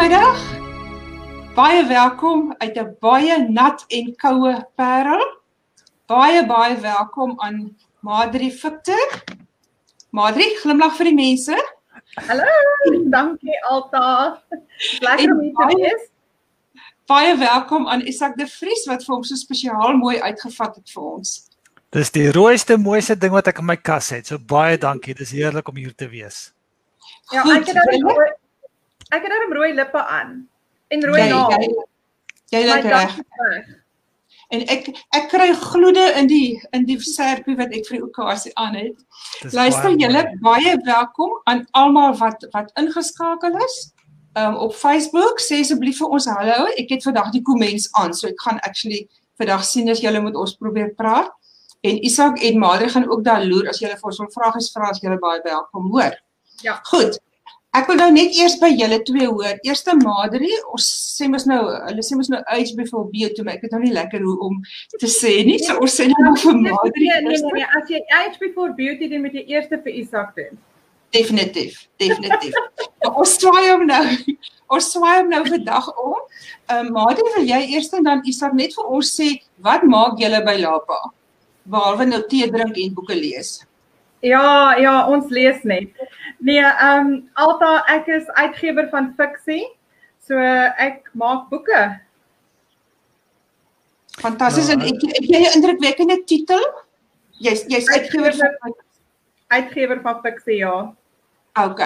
Goeiemiddag. Baie welkom uit 'n baie nat en koue Parel. Baie baie welkom aan Madri Victor. Madri, glimlag vir die mense. Hallo, dankie Alta. Lekker om hier te wees. Baie welkom aan Isak de Vries wat vir hom so spesiaal mooi uitgevat het vir ons. Dis die rooiste mooiste ding wat ek in my kas het. So baie dankie. Dis heerlik om hier te wees. Ja, ek het dan rooi ek het dan rooi lippe aan en rooi nael. Jy lyk reg. En ek ek kry gloede in die in die serpie wat ek vir die okasie aan het. Luister julle baie welkom aan almal wat wat ingeskakel is. Um op Facebook sê asseblief vir ons hallo. Ek het vandag die kommens aan, so ek gaan actually vandag sien as julle met ons probeer praat. En Isak en Madre gaan ook daar loer as julle vir ons wil vra gesvra as julle baie welkom hoor. Ja. Goed. Ek wil nou net eers by julle twee hoor. Eerste Madri, ons sê mos nou, hulle sê mos nou age before beauty, maar ek weet nou nie lekker hoe om te sê nie. So ons sê nou vir Madri. Nee, nee, nee, nee, as jy age before beauty doen met jy eerste vir Isak doen. Definitief, definitief. ons swaai hom nou. Ons swaai hom nou vandag om. Ehm um, Madri, wil jy eers en dan Isak net vir ons sê wat maak julle by Lapa? Behalwe nou tee drink en boeke lees. Ja, ja, ons lees net. Nee, ehm um, Alta, ek is uitgewer van fiksie. So ek maak boeke. Fantasties en ek ek jy 'n indrukwekkende titel. Jy's jy's uitgewer van uitgewer van fiksie, ja. OK.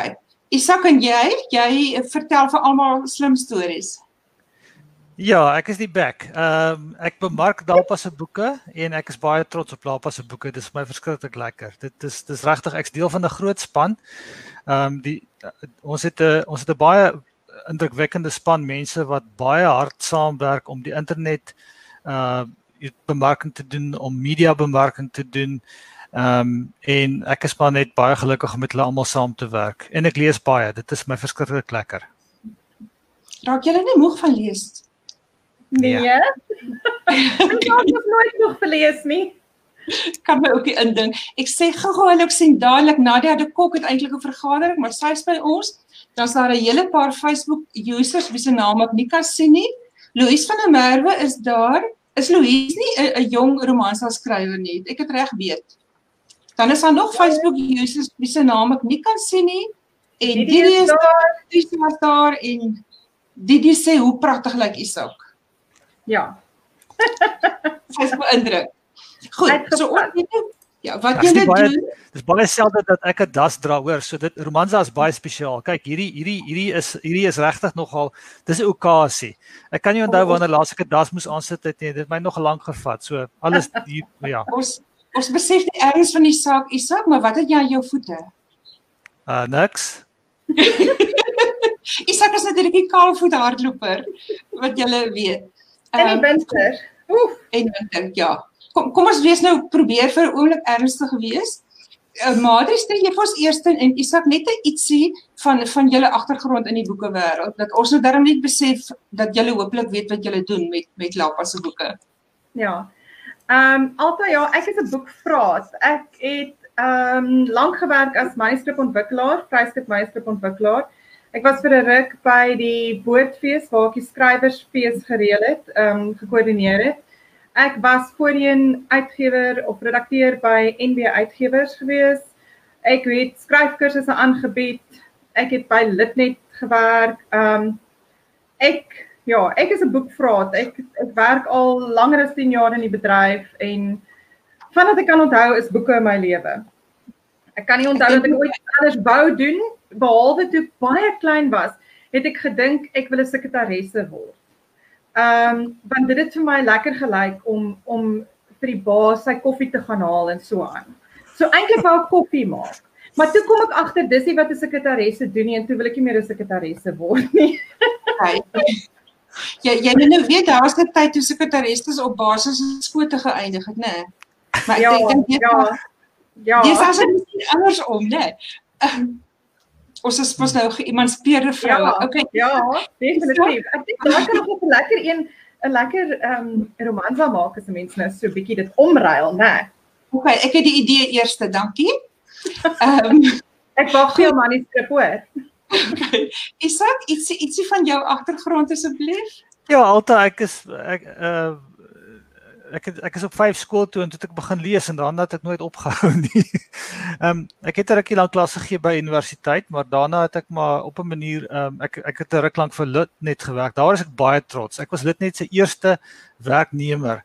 Isak en jy, jy vertel vir almal slim stories. Ja, ek is die back. Ehm um, ek bemark Dalpa se boeke en ek is baie trots op Dalpa se boeke. Dit is vir my verskriklik lekker. Dit is dis regtig ek's deel van 'n groot span. Ehm um, die uh, ons het 'n ons het 'n baie indrukwekkende span mense wat baie hard saamwerk om die internet uh bemarking te doen, om media bemarking te doen. Ehm um, en ek is maar net baie gelukkig om met hulle almal saam te werk. En ek lees baie. Dit is my verskriklik lekker. Raak jy nie moeg van lees? Nee. Ja. ek het nog nooit nog gelees nie. Kan my ook indink. Ek sê gou-gou hulle sien dadelik Nadia de Kok het eintlik 'n vergadering, maar sy's by ons. Dan's daar 'n hele paar Facebook users wie se naam ek nie kan sien nie. Louise van der Merwe is daar. Is Louise nie 'n jong romanskrywer nie? Ek het reg weet. Dan is daar nog Facebook users wie se naam ek nie kan sien nie. En Didi is daar, Didi is daar en Didi sê hoe pragtig lyk Isak. Ja. Sy's beïndruk. Goed, so ons Ja, wat jy net doen. Dis baie selde dat ek 'n das dra hoor, so dit Romanza is baie spesiaal. Kyk, hierdie hierdie hierdie is hierdie is regtig nogal dis 'n okasie. Ek kan nie onthou wanneer laas ek 'n das moes aansit het nie. Dit het my nog lank gevat. So alles hier ja. Ons ons besef die erns van die saak, Isak, maar wat het jy aan jou voete? Uh niks. Isak is natuurlik 'n kaalvoet hardloper wat jy weet. En die winter. Oef, en winter, ja. Kom kom ons wees nou probeer vir 'n oomblik ernstig gewees. Uh, Madri stel jy vir ons eers en Isak net 'n ietsie van van julle agtergrond in die boeke wêreld dat ons nou darm net besef dat julle hooplik weet wat julle doen met met Lapa se boeke. Ja. Ehm um, altyd ja, ek is 'n boekvraat. Ek het ehm um, lank gewerk as manuskripontwikkelaar, vryskut manuskripontwikkelaar. Ek was vir 'n ruk by die Boordfees waar ek die skrywersfees gereël het, ehm um, gekoördineer het. Ek was voorheen uitgewer of redakteur by NB Uitgewers gewees. Ek het skryfkursusse aangebied. Ek het by Litnet gewerk. Ehm um, ek ja, ek is 'n boekvraat. Ek ek werk al langer as 10 jaar in die bedryf en vandat ek kan onthou is boeke in my lewe. Ek kan nie onthou dat ek ooit anders wou doen behalwe toe baie klein was, het ek gedink ek wil 'n sekretaresse word. Ehm um, want dit het vir my lekker gelyk om om vir die baas sy koffie te gaan haal en so aan. So eintlik wou ek koffie maak. Maar toe kom ek agter dis nie wat 'n sekretaresse doen nie en toe wil ek nie meer 'n sekretaresse word nie. Ja, jy nou weet daar was 'n tyd toe sekretaresse op basis skote geëindig het, né? Maar ek ja, dink dit ja. Ja. Dis as dit andersom, né? Ons is mos nou geëmanspeerde vroue. Ja, okay. Ja, definitief. Ek dink daar kan nog 'n lekker een 'n lekker ehm um, romansa maak as mense nou so 'n bietjie dit omruil, né? Nee. Okay, ek het die idee eerste, dankie. Ehm um, ek wag vir jou manuskrip hoor. Okay. Isak, ietsie ietsie van jou agtergrond asseblief? Ja, altyd ek is ek uh ek het, ek is op 5 skool toe en toe het ek begin lees en daarna het ek nooit opgehou nie. Ehm um, ek het 'n rukkie lank klas gegee by universiteit, maar daarna het ek maar op 'n manier ehm um, ek ek het 'n ruk lank vir Litnet gewerk. Daar is ek baie trots. Ek was Litnet se eerste werknemer.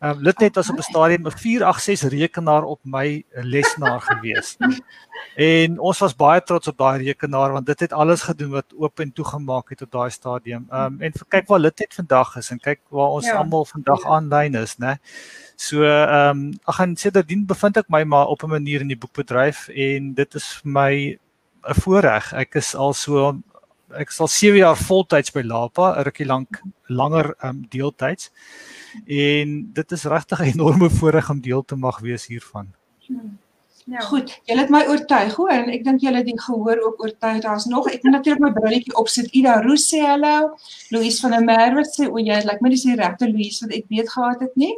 Ehm um, Litnet was op 'n stadium 'n 486 rekenaar op my lesenaar gewees. En ons was baie trots op daai rekenaar want dit het alles gedoen wat oop en toegemaak het op daai stadium. Ehm um, en kyk waar Litnet vandag is en kyk waar ons ja. almal vandag aanlyn is, né? So ehm um, ag en sedertdien bevind ek my maar op 'n manier in die boekbedryf en dit is vir my 'n voorreg. Ek is al so ek sal 7 jaar voltyds by Lapa, 'n rukkie lank langer ehm um, deeltyds. En dit is regtig 'n enorme voorreg om deel te mag wees hiervan. Hmm. Ja. Goed, julle het my oortuig hoor en ek dink julle het die gehoor ook oortuig. Daar's nog ek moet natuurlik my brilletjie opsit. Ida Roos sê hallo. Louise van der Merwe sê o, jy lyk like my dis die regte Louise wat ek weet gehad het nie.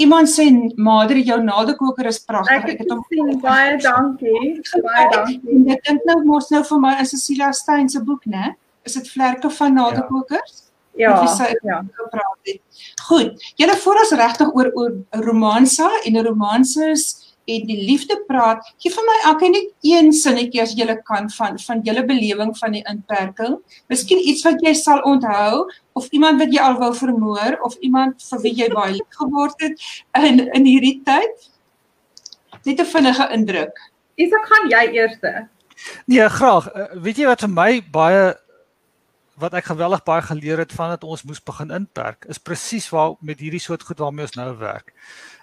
Iemand sê Madre jou nadekoker is pragtig. Ek het hom sien baie dankie. Baie dankie. Ek dink nou mos nou vir my in Cecilia Stein se boek, né? Is dit vlerke van nadekokers? Ja. Ja. ja. Goed. Julle voor ons regtig oor oor romansa en romanses en die liefde praat, gee vir my elke net een sinnetjie as jy kan van van julle belewing van die inperking. Miskien iets wat jy sal onthou of iemand wat jy al wou vermoor of iemand vir wie jy baie lief geword het in in hierdie tyd. Net 'n vinnige indruk. Isak, gaan jy eerste? Nee, graag. Uh, weet jy wat vir my baie wat ek geweldig baie geleer het van dat ons moes begin inperk is presies waar met hierdie soort goed waarmee ons nou werk.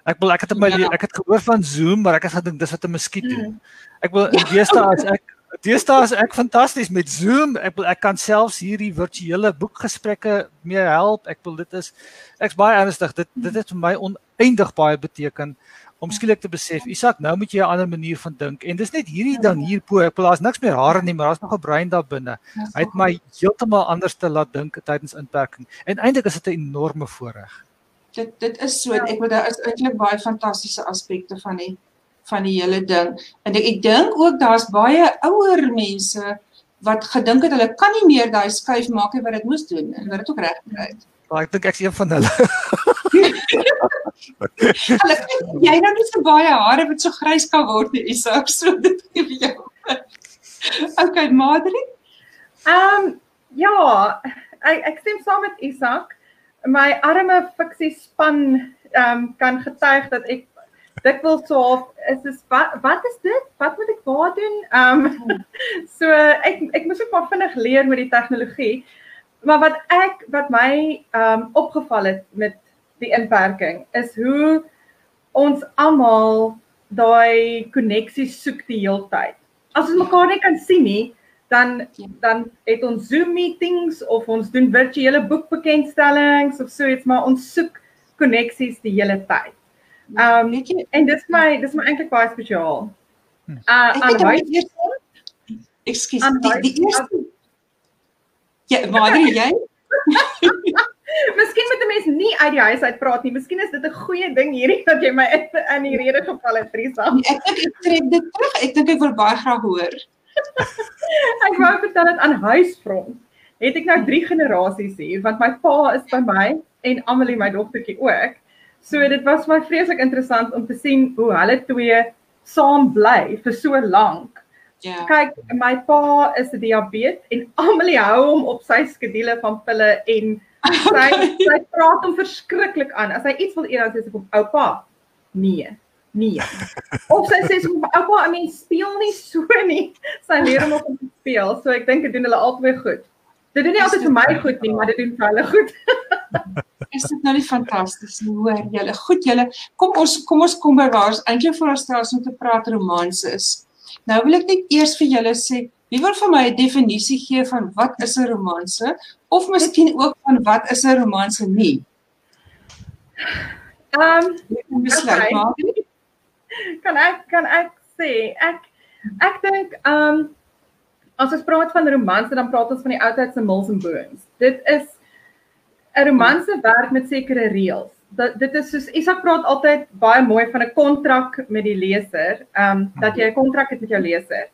Ek wil ek het in my ja. ek het gehoor van Zoom, maar ek het gedink dis wat 'n muskiet doen. Mm. Ek wil deesdae as ek deesdae is ek fantasties met Zoom. Ek wil ek kan selfs hierdie virtuele boekgesprekke mee help. Ek wil dit is ek's baie ernstig. Dit dit het vir my oneindig baie beteken om skielik te besef, Isak, nou moet jy 'n ander manier van dink. En dis net hierdie ding hier bo. Ek wil daar's niks meer hare nie, maar daar's nog 'n brein daar binne. Hy het my heeltemal anders te laat dink tydens inperking. En eintlik is dit 'n enorme voorreg dit dit is so ja. ek moet daar is eintlik baie fantastiese aspekte van die van die hele ding. En ek, ek dink ook daar's baie ouer mense wat gedink het hulle kan nie meer daai skuif maak wat dit moes doen en wat dit ook reg kry. Maar ek dink ek's een van hulle. hulle jy nou nie so baie hare wat so grys kan word nie, Isak, so dit vir jou. okay, Madri? Ehm um, ja, ek ek stem saam met Isak my arme fiksie span ehm um, kan getuig dat ek dikwels so half is dis wat wat is dit? Wat moet ek waar doen? Ehm um, so ek ek moes ook maar vinnig leer met die tegnologie. Maar wat ek wat my ehm um, opgeval het met die inperking is hoe ons almal daai koneksies soek die hele tyd. As ons mekaar nie kan sien nie, dan dan het ons Zoom meetings of ons doen virtuele boekbekendstellings of so iets maar ons soek koneksies die hele tyd. Ehm um, en dis my dis my eintlik baie spesiaal. Uh aan huis Ekskuus, die, die eerste Ja, maar jy? Miskien moet 'n mens nie uit die huis uit praat nie. Miskien is dit 'n goeie ding hierdie dat jy my in, in die rede geval het, Trisa. Ek dink ek trek dit terug. Ek dink ek wil baie graag hoor ek wou vertel dit aan huisfront. Het ek nou drie generasies hier want my pa is by my en Amelie my dogtertjie ook. So dit was my vreeslik interessant om te sien hoe hulle twee saam bly vir so lank. Ja. Yeah. Kyk, my pa is 'n diabetes en Amelie hou hom op sy skedule van pille en sy sy praat hom verskriklik aan. As hy iets wil eet dan sê sy kom oupa. Nee. Nee. Of sy sê so oupa, I mean speel nie so nie. Sy leer hom om te speel. So ek dink dit doen hulle albei goed. Dit doen nie altyd vir my goed nie, maar dit doen vir hulle goed. Is dit nou nie fantasties nie? Hoor julle, goed julle. Kom ons kom ons kom by waar ons eintlik voor ons stel om te praat romanse is. Nou wil ek net eers vir julle sê, wie wil vir my 'n definisie gee van wat is 'n romanse of miskien ook van wat is 'n romanse nie? Ehm, um, besluit maar kan ek kan ek sê ek ek dink um as ons praat van romanse dan praat ons van die oudheid se mills and bones. Dit is 'n romanse werk met sekere reëls. Dat dit is soos Isak praat altyd baie mooi van 'n kontrak met die leser, um dat jy 'n kontrak het met jou leser.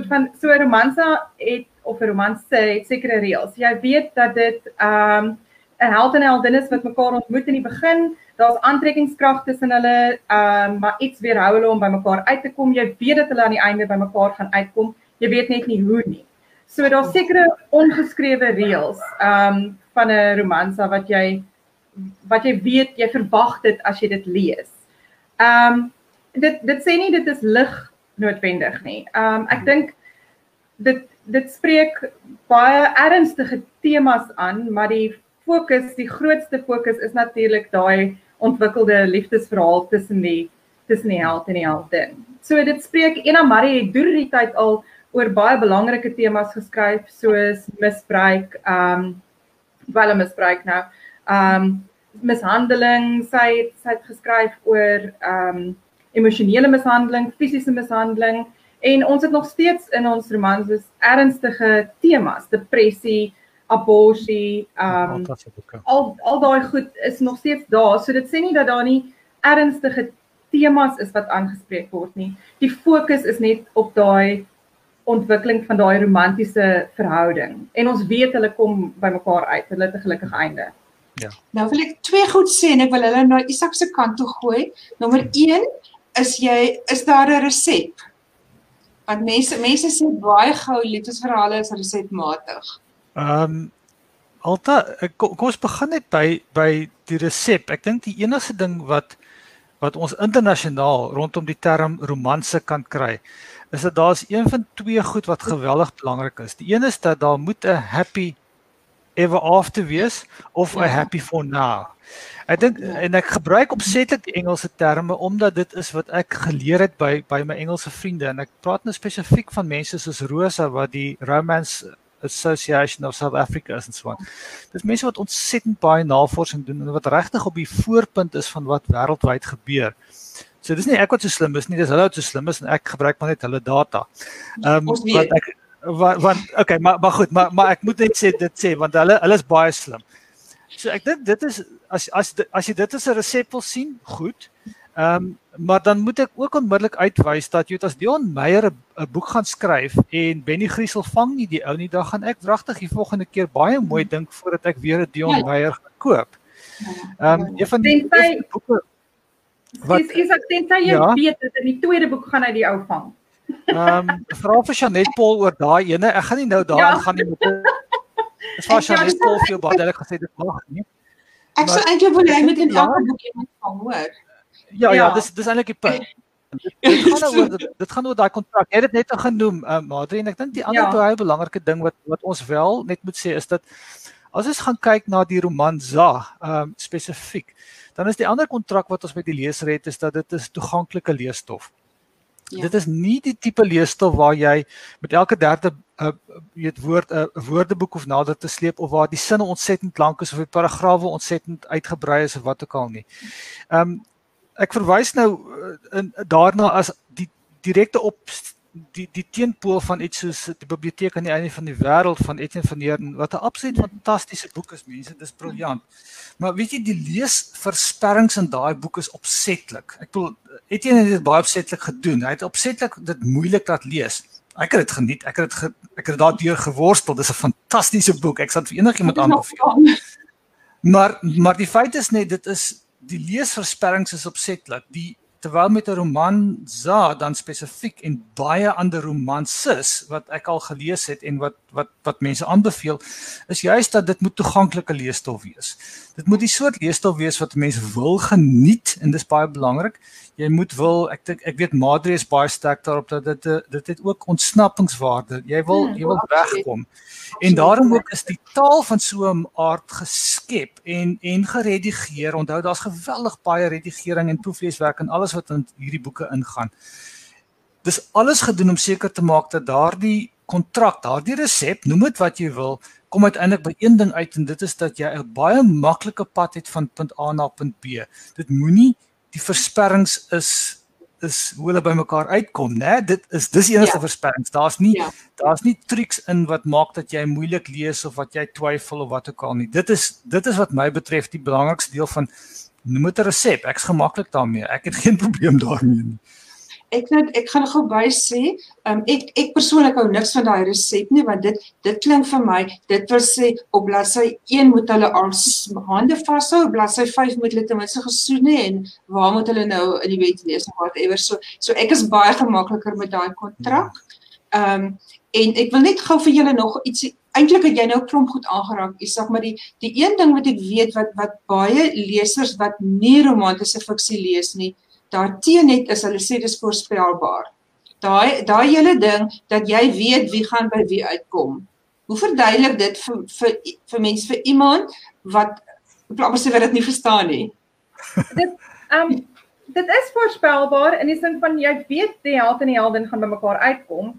So van so 'n romanse het of 'n romanse het sekere reëls. Jy weet dat dit ehm um, 'n held en 'n heldin is wat mekaar ontmoet in die begin. Daar's aantrekkingskrag tussen hulle, ehm um, maar iets weerhou hulle om by mekaar uit te kom. Jy weet dat hulle aan die einde by mekaar gaan uitkom. Jy weet net nie hoe nie. So daar's sekere ongeskrewe reëls ehm um, van 'n romansa wat jy wat jy weet jy verwag dit as jy dit lees. Ehm um, dit dit sê nie dit is lig noodwendig nie. Ehm um, ek dink dit dit spreek baie ernstige temas aan, maar die fokus, die grootste fokus is natuurlik daai ontwikkelde liefdesverhaal tussen die tussen die held en die heldin. So dit spreek Ena Marie het deur die tyd al oor baie belangrike temas geskryf soos misbruik, ehm um, wel misbruik nou. Ehm um, mishandeling, sy het sy het geskryf oor ehm um, emosionele mishandeling, fisiese mishandeling en ons het nog steeds in ons romans is ernstige temas, depressie, abortus, um al al daai goed is nog steeds daar. So dit sê nie dat daar nie ernstige temas is wat aangespreek word nie. Die fokus is net op daai ontwikkeling van daai romantiese verhouding. En ons weet hulle kom by mekaar uit. Hulle het 'n gelukkige einde. Ja. Nou wil ek twee goed sê en ek wil hulle na Isak se kant toe gooi. Nommer 1 is jy is daar 'n resep? Want mense mense sê baie gou liefdesverhale is resepmatig. Ehm um, Alta, kom, kom ons begin net by by die resep. Ek dink die enigste ding wat wat ons internasionaal rondom die term romanse kan kry, is dat daar's een van twee goed wat geweldig belangrik is. Die een is dat daar moet 'n happy ever after wees of 'n ja. happy for now. Ek dink en ek gebruik opsetlik die Engelse terme omdat dit is wat ek geleer het by by my Engelse vriende en ek praat nou spesifiek van mense soos Rosa wat die Romance Association of South Africa is en so aan. Dis mense wat ontsettend baie navorsing doen en wat regtig op die voorpunt is van wat wêreldwyd gebeur. So dis nie ek wat so slim is nie, dis hulle wat so slim is en ek gebruik maar net hulle data. Ehm um, wat ek wat wat okay, maar maar goed, maar maar ek moet net sê dit sê want hulle hulle is baie slim. So ek dink dit is as as as jy dit as 'n resep wil sien, goed. Ehm um, maar dan moet ek ook onmiddellik uitwys dat jy as Dion Meyer 'n boek gaan skryf en Benny Griesel vang nie die ou nie, dan gaan ek wragtig die volgende keer baie mooi dink voordat ek weer 'n Dion ja. Meyer koop. Ehm um, een van die boeke wat is is ek dink jy ja? weet dat in die tweede boek gaan hy die ou vang. Ehm um, vra vir Janet Paul oor daai ene. Ek gaan nie nou daaraan ja. gaan nie met Dis was ja net vol veel baie hulle gesê dit mag nie. Ek sou eintlik wil hy met 'n elke boek iemand van hoor. Ja ja, dis dis eintlik die punt. Dit gaan nou oor dit gaan oor daai kontrak. Jy het dit net genoem, uh, Madri en ek dink die ander ja. baie belangrike ding wat wat ons wel net moet sê is dat as ons gaan kyk na die roman Za, ehm um, spesifiek, dan is die ander kontrak wat ons met die leser het is dat dit is toeganklike leesstof. Ja. Dit is nie die tipe leesstof waar jy met elke derde uh, weet woord 'n uh, woordeboek of nader te sleep of waar die sinne ontsettend lank is of die paragrawe ontsettend uitgebrei is of wat ook al nie. Ehm um, ek verwys nou uh, in daarna as die direkte op die die teenpool van iets soos die biblioteek aan die einde van die wêreld van Etienne van Heerden wat 'n absoluut fantastiese boek is mense dis briljant. Maar weet jy die leesversperrings in daai boek is opsetlik. Ek bedoel Etienne het dit baie opsetlik gedoen. Hy het opsetlik dit moeilik laat lees. Ek het dit geniet. Ek het dit ge, ek het daardeur geworstel. Dis 'n fantastiese boek. Ek sal vir enigiemand aanbeveel. Maar maar die feit is net dit is die leesversperrings is opsetlik. Die terwyl met 'n roman za dan spesifiek en baie ander romanses wat ek al gelees het en wat wat wat mense aanbeveel is juist dat dit moet toeganklike leesstof wees. Dit moet die soort leesstof wees wat mense wil geniet en dis baie belangrik jy moet wil ek dink ek weet Madre is baie sterk daarop dat dit dit het ook ontsnappingswaarde. Jy wil ja, jy wil wegkom. En daarom ook is die taal van so 'n aard geskep en en geredigeer. Onthou daar's geweldig baie redigering en proefleeswerk en alles wat in hierdie boeke ingaan. Dis alles gedoen om seker te maak dat daardie kontrak, daardie resep, noem dit wat jy wil, kom uiteindelik by een ding uit en dit is dat jy 'n baie maklike pad het van punt A na punt B. Dit moenie die versperrings is is hoe hulle bymekaar uitkom, né? Dit is dis enigste ja. versperrings. Daar's nie ja. daar's nie triks in wat maak dat jy moeilik lees of wat jy twyfel of wat ook al nie. Dit is dit is wat my betref die belangrikste deel van dit 'n resep. Ek's gemaklik daarmee. Ek het geen probleem daarmee nie. ek net ek gaan gou by sê, um, ek ek persoonlik hou niks van daai resep nie want dit dit klink vir my dit wil sê op bladsy 1 moet hulle al hande vashou, bladsy 5 moet hulle ten minste gesoen hê en waar moet hulle nou in die wet lees of whatever. So so ek is baie gemakliker met daai kontrak. Ehm um, en ek wil net gou vir julle nog iets eintlik het jy nou klomp goed aangeraak. Sê maar die die een ding wat ek weet wat wat baie lesers wat nie romantiese fiksie lees nie, daarteen net is hulle sê dis voorspelbaar. Daai daai hele ding dat jy weet wie gaan by wie uitkom. Hoe verduidelik dit vir vir vir mense vir iemand wat amper sê wat dit nie verstaan nie. dit ehm um, dit is voorspelbaar in die sin van jy weet die held en die heldin gaan by mekaar uitkom.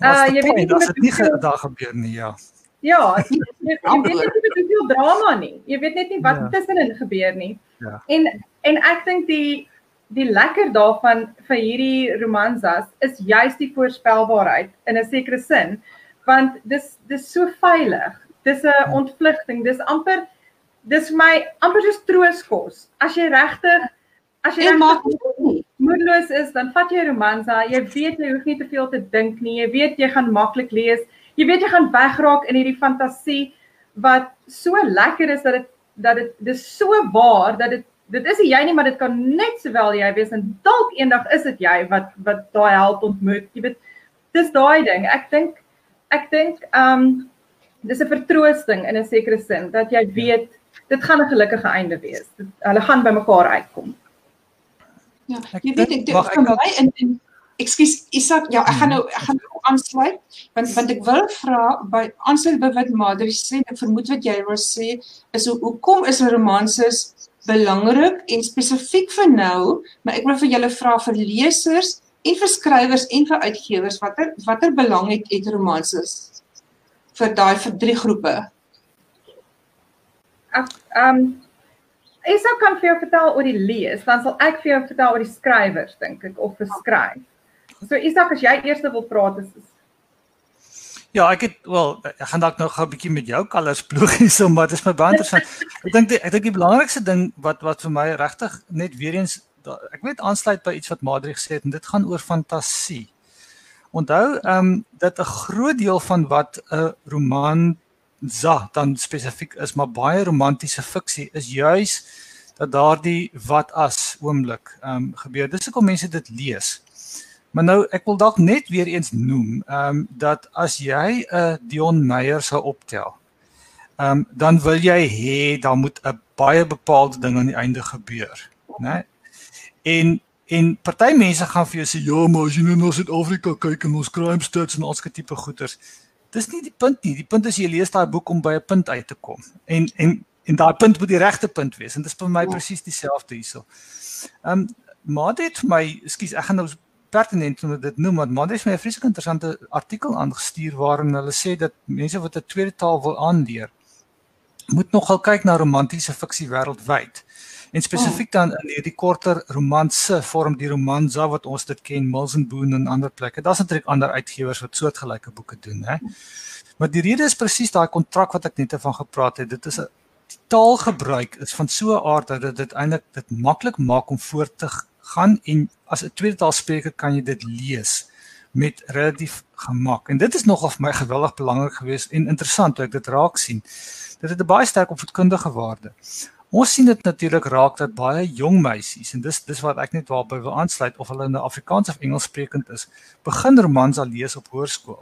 Uh jy weet nie wat dit nie daar gebeur nie, ja. Ja, jy, jy, jy weet net nie hoeveel drama nie. Jy weet net nie wat ja. tussenin gebeur nie. Ja. En en ek dink die die lekker daarvan vir hierdie romansas is juist die voorspelbaarheid in 'n sekere sin want dis dis so veilig. Dis 'n hmm. ontvlugting. Dis amper dis vir my amper soos trooskos. As jy regtig as jy regtig moedeloos is, dan vat jy 'n romansa. Jy weet jy hoef nie te veel te dink nie. Jy weet jy gaan maklik lees. Jy weet jy gaan wegraak in hierdie fantasie wat so lekker is dat dit dat dit dis so waar dat dit dit is jy nie maar dit kan net sowel jy wees en dalk eendag is dit jy wat wat daai held ontmoet jy weet dis daai ding ek dink ek dink um dis 'n vertroosting in 'n sekere sin dat jy weet dit gaan 'n gelukkige einde wees dit, hulle gaan by mekaar uitkom ja jy weet ek dink vir my in in ekskuus Isak ja ek gaan nou ek gaan nou aansluit want want ek wil vra by aansluit by wat Madri sê ek vermoed wat jy wil sê is hoe hoekom is romanses belangrik en spesifiek vir nou, maar ek wil vir julle vra vir lesers en vir skrywers en vir uitgewers watter watter belang het het romanses vir daai vir drie groepe? Ek ehm ek sou kan vir jou vertel oor die lees, dan sal ek vir jou vertel oor die skrywers dink ek of vir skryf. So Isak as jy eers wil praat is, is Ja, ek het wel ek gaan dalk nou gou 'n bietjie met jou kalers ploeg hierso, maar dit is my baie interessant. ek dink ek dink die belangrikste ding wat wat vir my regtig net weer eens ek weet aansluit by iets wat Madri gesê het en dit gaan oor fantasie. Onthou ehm um, dat 'n groot deel van wat 'n roman za dan spesifiek is, maar baie romantiese fiksie is juis dat daardie wat as oomblik ehm um, gebeur. Dis hoekom mense dit lees. Maar nou ek wil dalk net weer eens noem, ehm um, dat as jy 'n uh, Dion Meyer sou optel, ehm um, dan wil jy hê daar moet 'n baie bepaalde ding aan die einde gebeur, né? En en party mense gaan vir jou sê ja, maar as jy nou na Suid-Afrika kyk en ons crime stats en al sulke tipe goeters, dis nie die punt nie. Die punt is jy lees daai boek om by 'n punt uit te kom. En en en daai punt moet die regte punt wees en dit is vir my ja. presies dieselfde hierso. Ehm um, maar dit vir my, ekskuus, ek gaan nou pertinent om dit noem want Monday het my 'n vreeslik interessante artikel aangestuur waarin hulle sê dat mense wat 'n tweede taal wil aanleer moet nogal kyk na romantiese fiksie wêreldwyd. En spesifiek dan in hierdie korter romanse vorm die romansa wat ons dit ken Mills and Boon en ander plekke. Daar's natuurlik ander uitgewers wat soortgelyke boeke doen, hè. Maar die rede is presies daai kontrak wat ek net van gepraat het. Dit is 'n taalgebruik is van so 'n aard dat dit eintlik dit maklik maak om voort te gaan en as 'n tweede taalspreker kan jy dit lees met relatief gemak. En dit is nogal vir my geweldig belangrik geweest en interessant hoe ek dit raak sien. Dit het 'n baie sterk opvoedkundige waarde. Ons sien dit natuurlik raak dat baie jong meisies en dis dis wat ek net waarby wil aansluit of hulle in Afrikaans of Engels sprekend is, begin romans al lees op hoërskool.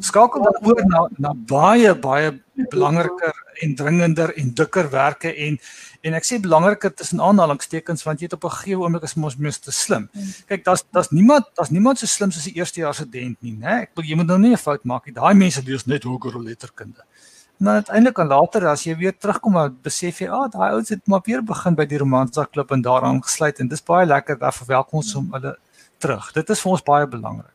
Skakel dan oor na na baie baie belangriker en dringender en dikker werke en en ek sê belangriker tussen aanhalingstekens want jy het op 'n gegeewe oomblik is mos meeste slim. Kyk, daar's daar's niemand daar's niemand so slim soos 'n eerstejaars student nie, né? Ek wil jy moet nou nie 'n fout maak nie. Daai mense lees net hoër letterkunde. En dan uiteindelik en later as jy weer terugkom en besef jy, "Ag, ah, daai ouens het maar weer begin by die romansa klub en daaraan gesluit en dis baie lekker dat verwelkom ons hom hulle terug." Dit is vir ons baie belangrik.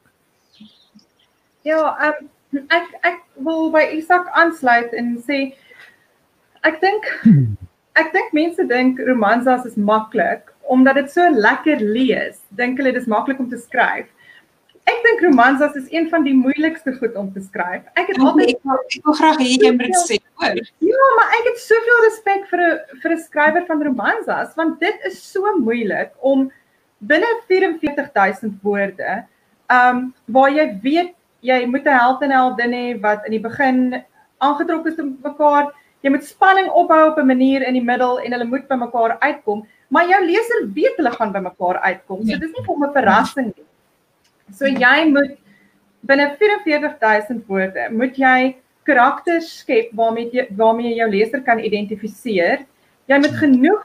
Ja, um, ek ek wil by Isak aansluit en sê ek dink ek dink mense dink romansas is maklik omdat dit so lekker lees. Dink hulle dis maklik om te skryf. Ek dink romansas is een van die moeilikste goed om te skryf. Ek het altyd ek wil, ek wil graag hê jy moet sê hoor. Ja, maar ek het soveel respek vir 'n vir 'n skrywer van romansas want dit is so moeilik om binne 44000 woorde, ehm um, waar jy weet jy moet 'n held en heldin hê wat in die begin aangetrok is te mekaar. Jy moet spanning opbou op 'n manier in die middel en hulle moet by mekaar uitkom, maar jou leser weet hulle gaan by mekaar uitkom. So dis nie vir 'n verrassing nie. So jy moet binne 44000 woorde moet jy karakters skep waarmee jy waarmee jy jou leser kan identifiseer. Jy moet genoeg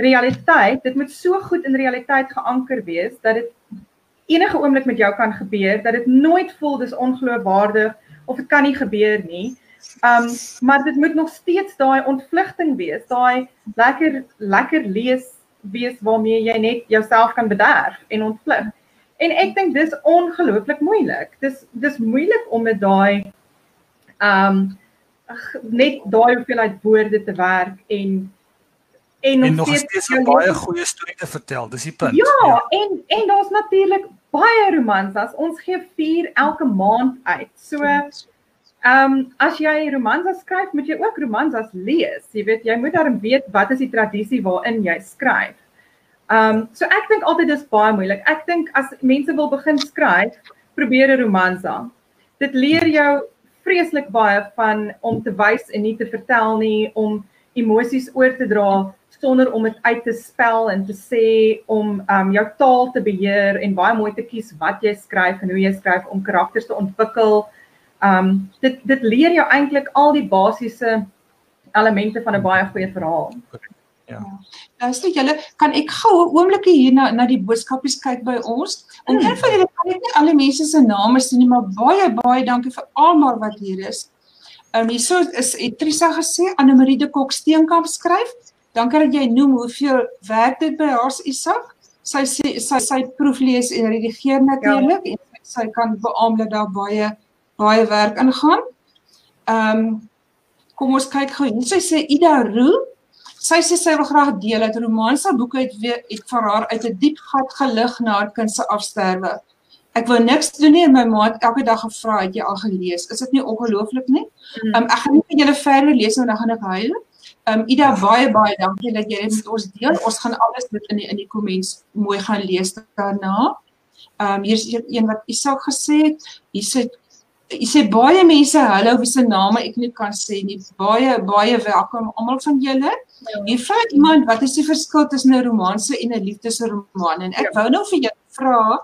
realiteit, dit moet so goed in realiteit geanker wees dat dit enige oomblik met jou kan gebeur, dat dit nooit voel dis ongeloofwaardig of dit kan nie gebeur nie. Um maar dit moet nog steeds daai ontvlugting wees, daai lekker lekker lees wees waarmee jy net jouself kan bederf en ontvlug. En ek dink dis ongelooflik moeilik. Dis dis moeilik om met daai um net daai hoeveelheid woorde te werk en en, en nog steeds 'n baie goeie storie te vertel. Dis die punt. Ja, ja. en en daar's natuurlik baie romanses. Ons gee 4 elke maand uit. So ehm um, as jy romanses skryf, moet jy ook romanses lees. Jy weet, jy moet daarom weet wat is die tradisie waarin jy skryf. Ehm um, so ek dink altyd dis baie moeilik. Ek dink as mense wil begin skryf, probeer 'n romansa. Dit leer jou vreeslik baie van om te wys en nie te vertel nie, om emosies oor te dra sonder om dit uit te spel en te sê om um jou taal te beheer en baie mooi te kies wat jy skryf en hoe jy skryf om karakters te ontwikkel. Um dit dit leer jou eintlik al die basiese elemente van 'n baie goeie verhaal. Ja. Luister julle, kan ek gou 'n oomblik hier na na die boodskapies kyk by ons? En hmm. vir julle kan ek nie al die mense se name sien nie, maar baie baie dankie vir almal wat hier is. Ehm um, hierso is Etrisa gesê Anne Marie de Kok Steenkamp skryf. Dankie dat jy noem hoeveel werk dit by haar Isak. Sy sê sy sy proeflees en redigeer natuurlik ja. en sy kan beamoen dat daar baie baie werk ingaan. Ehm um, kom ons kyk gou. Sy sê Ida Roo Sy sê sy wil graag deel dat romanse boeke het weer het vir haar uit 'n diep gat gelig na haar kind se afsterwe. Ek wou niks doen nie en my ma het elke dag gevra het jy al gelees. Is dit nie ongelooflik nie? Mm. Um, ek gaan nie vir julle verder lees want dan gaan ek huil. Um Ida baie baie dankie dat jy dit met ons deel. Ons gaan alles dit in die in die komments mooi gaan lees daarna. Um hier is een wat Isak gesê het. Hier sê Jy sê baie mense hallo wie se name ek nie kan sê nie. Baie baie welkom almal van julle. Jy vra iemand wat is die verskil tussen 'n romanse en 'n liefdesroman? En ek ja. wou nou vir jou vra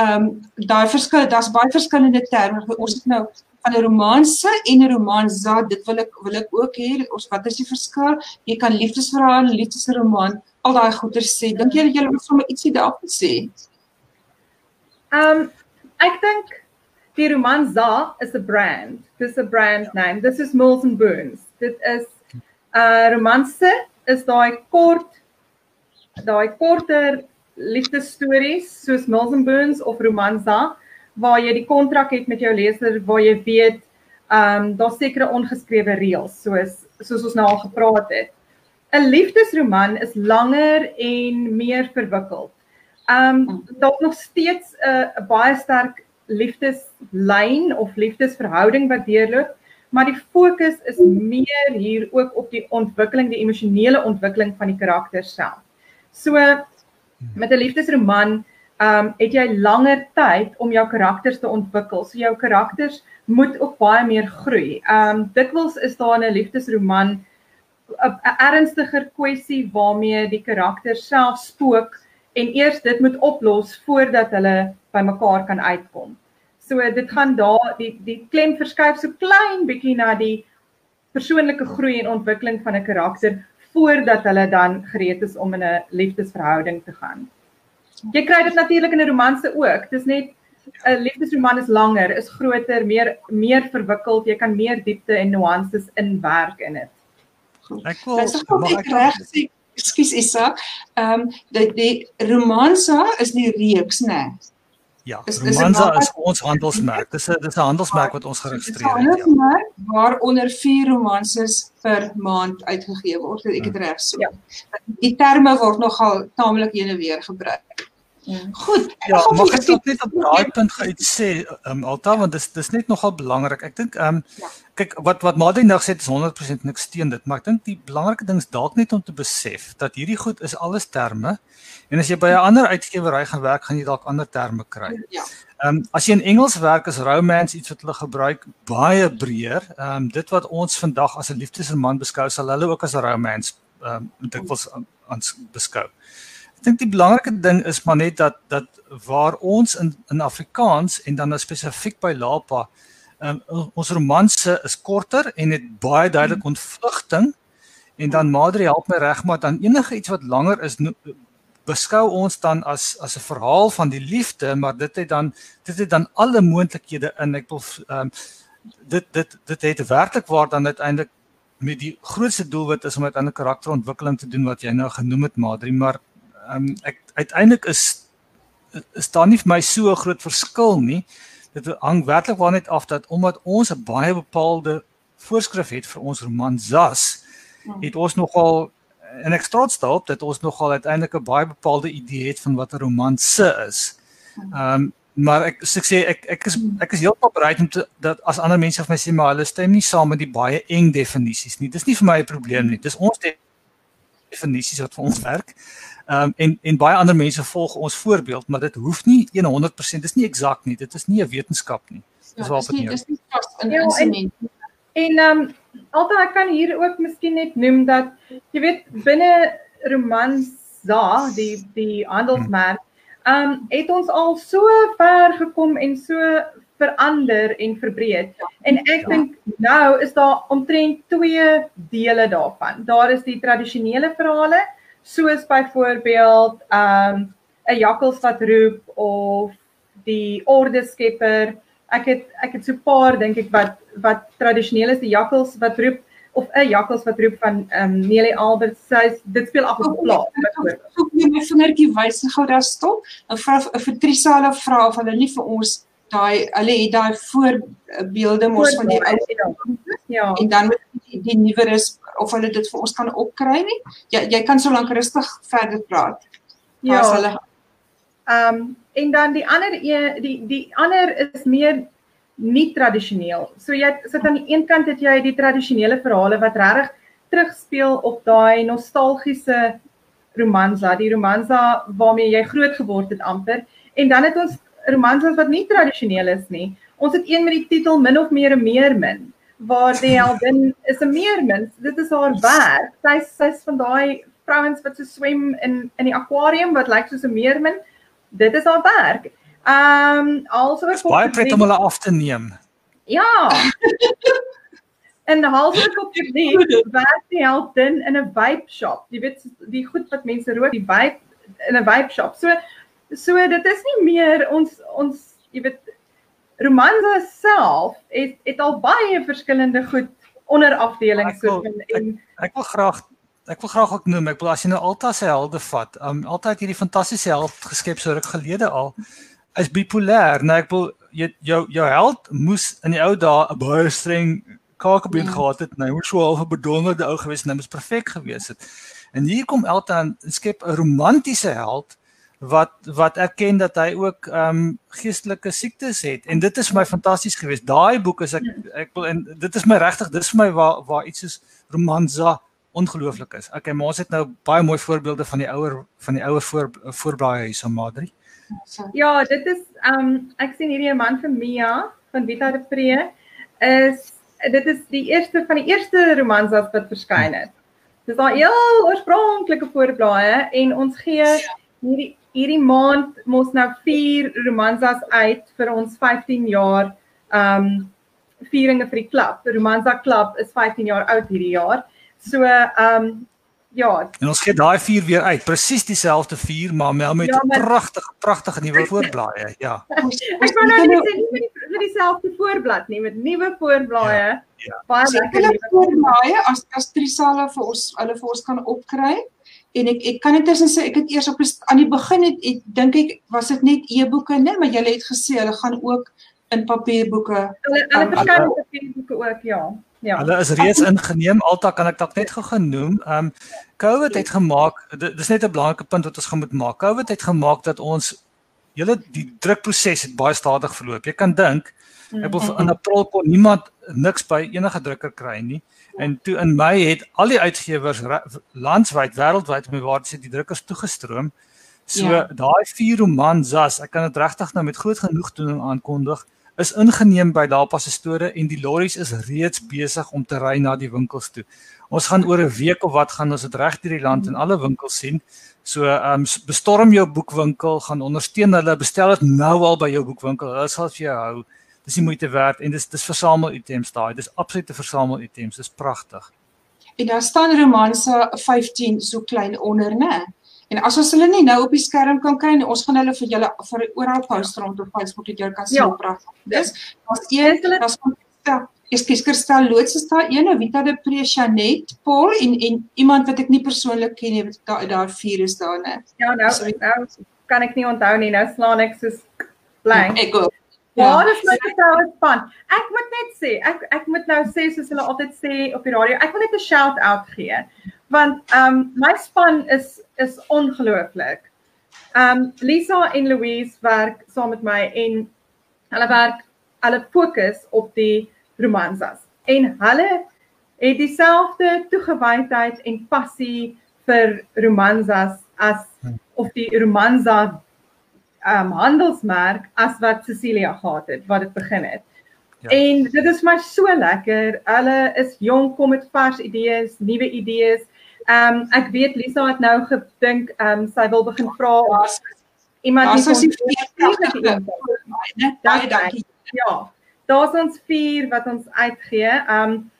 ehm um, daai verskil daar's baie verskillende terme ons het nou van 'n romanse en 'n romansa dit wil ek wil ek ook hê ons wat is die verskil? Jy kan liefdesverhaal en liefdesroman al daai goeie sê. Dink jy dat jy moet sommer ietsie daarop sê? Ehm um, ek dink die romansa is 'n brand. Dis 'n brand name. This is Mills and Boons. Dit is Uh romanse is daai kort daai korter liefdesstories soos Mills and Boons of Romanza waar jy die kontrak het met jou leser waar jy weet um daar's sekere ongeskrewe reëls soos soos ons nou al gepraat het. 'n Liefdesroman is langer en meer verwikkeld. Um daar's nog steeds 'n uh, baie sterk liefdeslyn of liefdesverhouding wat deurloop, maar die fokus is meer hier ook op die ontwikkeling, die emosionele ontwikkeling van die karakter self. So met 'n liefdesroman, ehm um, het jy langer tyd om jou karakters te ontwikkel. So jou karakters moet ook baie meer groei. Ehm um, dikwels is daar in 'n liefdesroman 'n ernstiger kwessie waarmee die karakter self spook en eers dit moet oplos voordat hulle by mekaar kan uitkom. So dit gaan daar die die klem verskuif so klein bietjie na die persoonlike groei en ontwikkeling van 'n karakter voordat hulle dan gereed is om in 'n liefdesverhouding te gaan. Jy kry dit natuurlik in 'n romanse ook. Dis net 'n liefdesroman is langer, is groter, meer meer verwikkeld. Jy kan meer diepte en nuances inwerk in dit. Ek wil ek reg sê, ekskuus Isa. Ehm um, die die romansa is die reeks, né? Nee? Ja, is, Romanza is, is ons handelsmerk. Dis 'n dis 'n handelsmerk wat ons geregistreer het. 'n Handelsmerk ja. waaronder 4 romanses per maand uitgegee word. Ek het hmm. reg so. Ja. Die terme word nogal taamlik heen en weer gebruik. Goed. Ja, mag ek ook net op daai punt gou iets sê, um, Alta, want dis dis net nogal belangrik. Ek dink ehm um, ja. kyk wat wat Madie nou het is 100% niks steun dit, maar ek dink die belangrike ding is dalk net om te besef dat hierdie goed is alles terme. En as jy by 'n ander uitgewery gaan werk, gaan jy dalk ander terme kry. Ja. Ehm um, as jy in Engels werk is romance iets wat hulle gebruik baie breër. Ehm um, dit wat ons vandag as 'n liefdesroman beskou, sal hulle ook as 'n romance ehm um, dikwels aan beskou. Ek dink die belangrike ding is maar net dat dat waar ons in in Afrikaans en dan spesifiek by Lapa, um, ons romanse is korter en het baie duidelik hmm. ontvlugting en dan Madri help my reg maar dan enige iets wat langer is beskou ons dan as as 'n verhaal van die liefde, maar dit het dan dit het dan alle moontlikhede in. Ek wil um, dit dit dit het werklik waar dan uiteindelik met die grootste doelwit is om uit 'n karakterontwikkeling te doen wat jy nou genoem het Madri, maar ehm um, ek uiteindelik is is daar nie vir my so 'n groot verskil nie. Dit hang werklik waar net af dat omdat ons 'n baie bepaalde voorskrif het vir ons roman Zas, hmm. het ons nogal en ek trots daarop dat ons nogal uiteindelik 'n baie bepaalde idee het van wat 'n roman se is. Hmm. Ehm um, maar ek ek sê ek ek is hmm. ek is heeltemal bereid om te dat as ander mense vir my sê maar hulle stem nie saam met die baie eng definisies nie. Dis nie vir my 'n probleem nie. Dis ons definisies wat vir ons werk. Ehm um, en en baie ander mense volg ons voorbeeld, maar dit hoef nie 100% dis nie eksakt nie. Dit is nie 'n wetenskap nie. Dis ja, wat dit is. Dis nie vas in ja, insement. En ehm um, altyd ek kan hier ook miskien net noem dat jy weet binne romans za die die handelsmerk ehm um, het ons al so ver gekom en so verander en verbreed. En ek ja. dink nou is daar omtrent twee dele daarvan. Daar is die tradisionele verhale soos byvoorbeeld um 'n jakkals wat roep of die orde skepper. Ek het ek het so 'n paar dink ek wat wat tradisioneel is die jakkals wat roep of 'n jakkals wat roep van um Nelie Albert sê dit speel af op plaas. Ek moet my vingertjie wys gou daar stop. En vra vir Trisa hulle vra of hulle nie vir ons daai hulle het daai voorbeelde mos van die ou ja. En dan met die, die nuwer is of hulle dit vir ons kan opkry nie. Jy jy kan so lank rustig verder praat. Ja. Hulle ehm um, en dan die ander een die die ander is meer nie tradisioneel. So jy sit aan die een kant het jy die tradisionele verhale wat regtig terugspeel op daai nostalgiese romansa die romansa waarmee jy groot geword het amper. En dan het ons romanses wat nie tradisioneel is nie. Ons het een met die titel min of meer 'n meermin waar die heldin is 'n meermin. Dit is haar werk. Sy sy's van daai vrouens wat so swem in in die akwarium wat lyk soos 'n meermin. Dit is haar werk. Ehm um, also baie pret om hulle af te neem. Ja. En halfweg op die werk die heldin in 'n vape shop. Jy weet die goed wat mense rook, die vape in 'n vape shop. So So dit is nie meer ons ons jy weet romanse self het het al baie verskillende goed onderafdelings so en ek, ek wil graag ek wil graag ook noem ek wil as jy nou Alta se helde vat um Alta het hierdie fantastiese held geskep so ruk gelede al is bipolêr nou ek wil jy jou jou held moes in die ou dae 'n baie streng kakebeen ja. gehad het. Nou moes so half 'n bedonderde ou gewees en hy moes perfek gewees het. En hier kom Alta en skep 'n romantiese held wat wat erken dat hy ook ehm um, geestelike siektes het en dit is vir my fantasties geweest. Daai boek is ek ek wil en dit is my regtig dis vir my waar waar iets soos romansa ongelooflik is. Okay, maar ons het nou baie mooi voorbeelde van die ouer van die ouer voor voorblaai hier so Madri. Ja, dit is ehm um, ek sien hierdie man van Mia van Vita de Pre is dit is die eerste van die eerste romansas wat verskyn het. Dis daai heel oorspronklike voorblaaie en ons gee hierdie hierdie maand mos nou vier romansas uit vir ons 15 jaar um vieringe vir die klub. Die Romansa klub is 15 jaar oud hierdie jaar. So um ja. En ons gee daai vier weer uit. Presies dieselfde vier maar met 'n ja, pragtige pragtige nuwe voorblaaie. Ja. Ek wou nou net sê nie met die, dieselfde voorblad nie, met nuwe voorblaaie. Ja. ja. Baie lekker voorblaaie as as Trisale vir ons hulle vir ons kan opkry en ek ek kan net tussen sê ek het eers op aan die begin het ek dink ek was dit net e-boeke net maar jy het gesê hulle gaan ook in papierboeke hulle hulle verskyn op papierboeke ook ja Ja. Hulle is reeds ingeneem. Alta kan ek dalk net gou genoem. Ehm um, COVID het gemaak dis net 'n belangrike punt wat ons gaan moet maak. COVID het gemaak dat ons hele die drukproses het baie stadig verloop. Jy kan dink ek wil in April kon niemand niks by enige drukker kry nie. En toe in Mei het al die uitgewers landwyd wêreldwyd met waar dit die drukkers toegestroom. So ja. daai vier romansas, ek kan dit regtig nou met groot genoegdoening aankondig is ingeneem by Lapa se store en die lorries is reeds besig om te ry na die winkels toe. Ons gaan oor 'n week of wat gaan ons dit reg deur die land in alle winkels sien. So ehm um, bestorm jou boekwinkel, gaan ondersteun hulle, bestel dit nou al by jou boekwinkel. Hulle sal vir jou hou. Dis die moeite werd en dis dis versamel items daai. Dis absolute versamel items. Dis pragtig. En daar staan romanse 15 so klein onder, né? En as ons hulle nie nou op die skerm kan kry nie, ons gaan hulle vir julle vir oral post rond op Facebook dat julle kan sien ja. pragtig dit is. Daar's een, daar's van Ekskuus, Kirstel Loots is daar een, Vita de Prechanet, Paul en en iemand wat ek nie persoonlik ken nie, daar daar vier is daar net. Ja, nou, so, nou kan ek nie onthou nie. Nou slaan ek soos blank. Ek ook. Ja, dis my selfe span. Ek moet net sê, ek ek moet nou sê soos hulle altyd sê op die radio, ek wil net 'n shout out gee want ehm um, my span is is ongelooflik. Ehm um, Lisa en Louise werk saam met my en hulle werk hulle fokus op die romansas en hulle het dieselfde toegewydheid en passie vir romansas as of die romansa um, handelsmerk as wat Cecilia gehad het wat dit begin het. Ja. En dit is maar so lekker. Hulle is jonk, kom met vars idees, nuwe idees. Ehm um, ek weet Lisa het nou gedink ehm um, sy wil begin vra of iemand baie dankie. Ja. Daar's ons vier wat ons uitgee. Ehm um,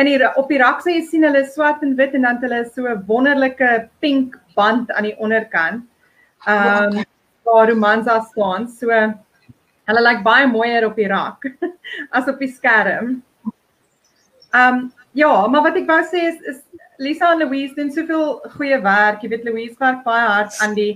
in die op die rak sê jy sien hulle swart en wit en dan hulle so 'n wonderlike pink band aan die onderkant. Ehm um, waar romansa staan. So hulle lyk baie mooier op die rak as op die skerm. Ehm um, ja, maar wat ek wou sê is is Lisa en Louise doen soveel goeie werk. Jy weet Louise werk baie hard aan die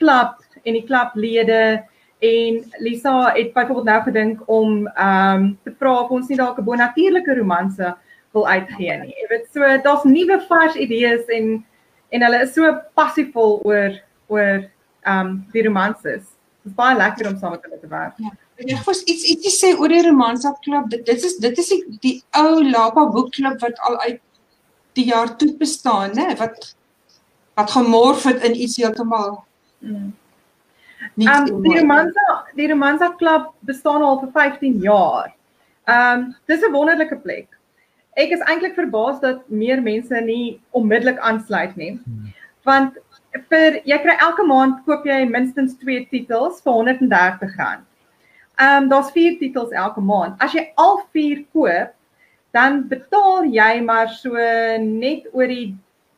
klub en die klublede en Lisa het byvoorbeeld nou gedink om ehm um, te vra of ons nie dalk 'n bonatuurlike romanse wil uitgee nie. Jy weet so daar's nuwe vars idees en en hulle is so passievol oor oor um, die romanses. Dit is baie lekker om saam met hulle te werk. Ja. Ek wil iets ietsie sê oor die romansa klub. Dit, dit is dit is die, die ou Lapa boekklub wat al uit die jaar toe bestaan, né, wat wat gemorf het in iets heeltemal. Mm. Um, die Romanza, die Romanza klub bestaan al vir 15 jaar. Ehm um, dis 'n wonderlike plek. Ek is eintlik verbaas dat meer mense nie onmiddellik aansluit nie. Hmm. Want vir jy kry elke maand koop jy minstens 2 titels vir R130. Ehm um, daar's 4 titels elke maand. As jy al 4 koop, dan betaal jy maar so net oor die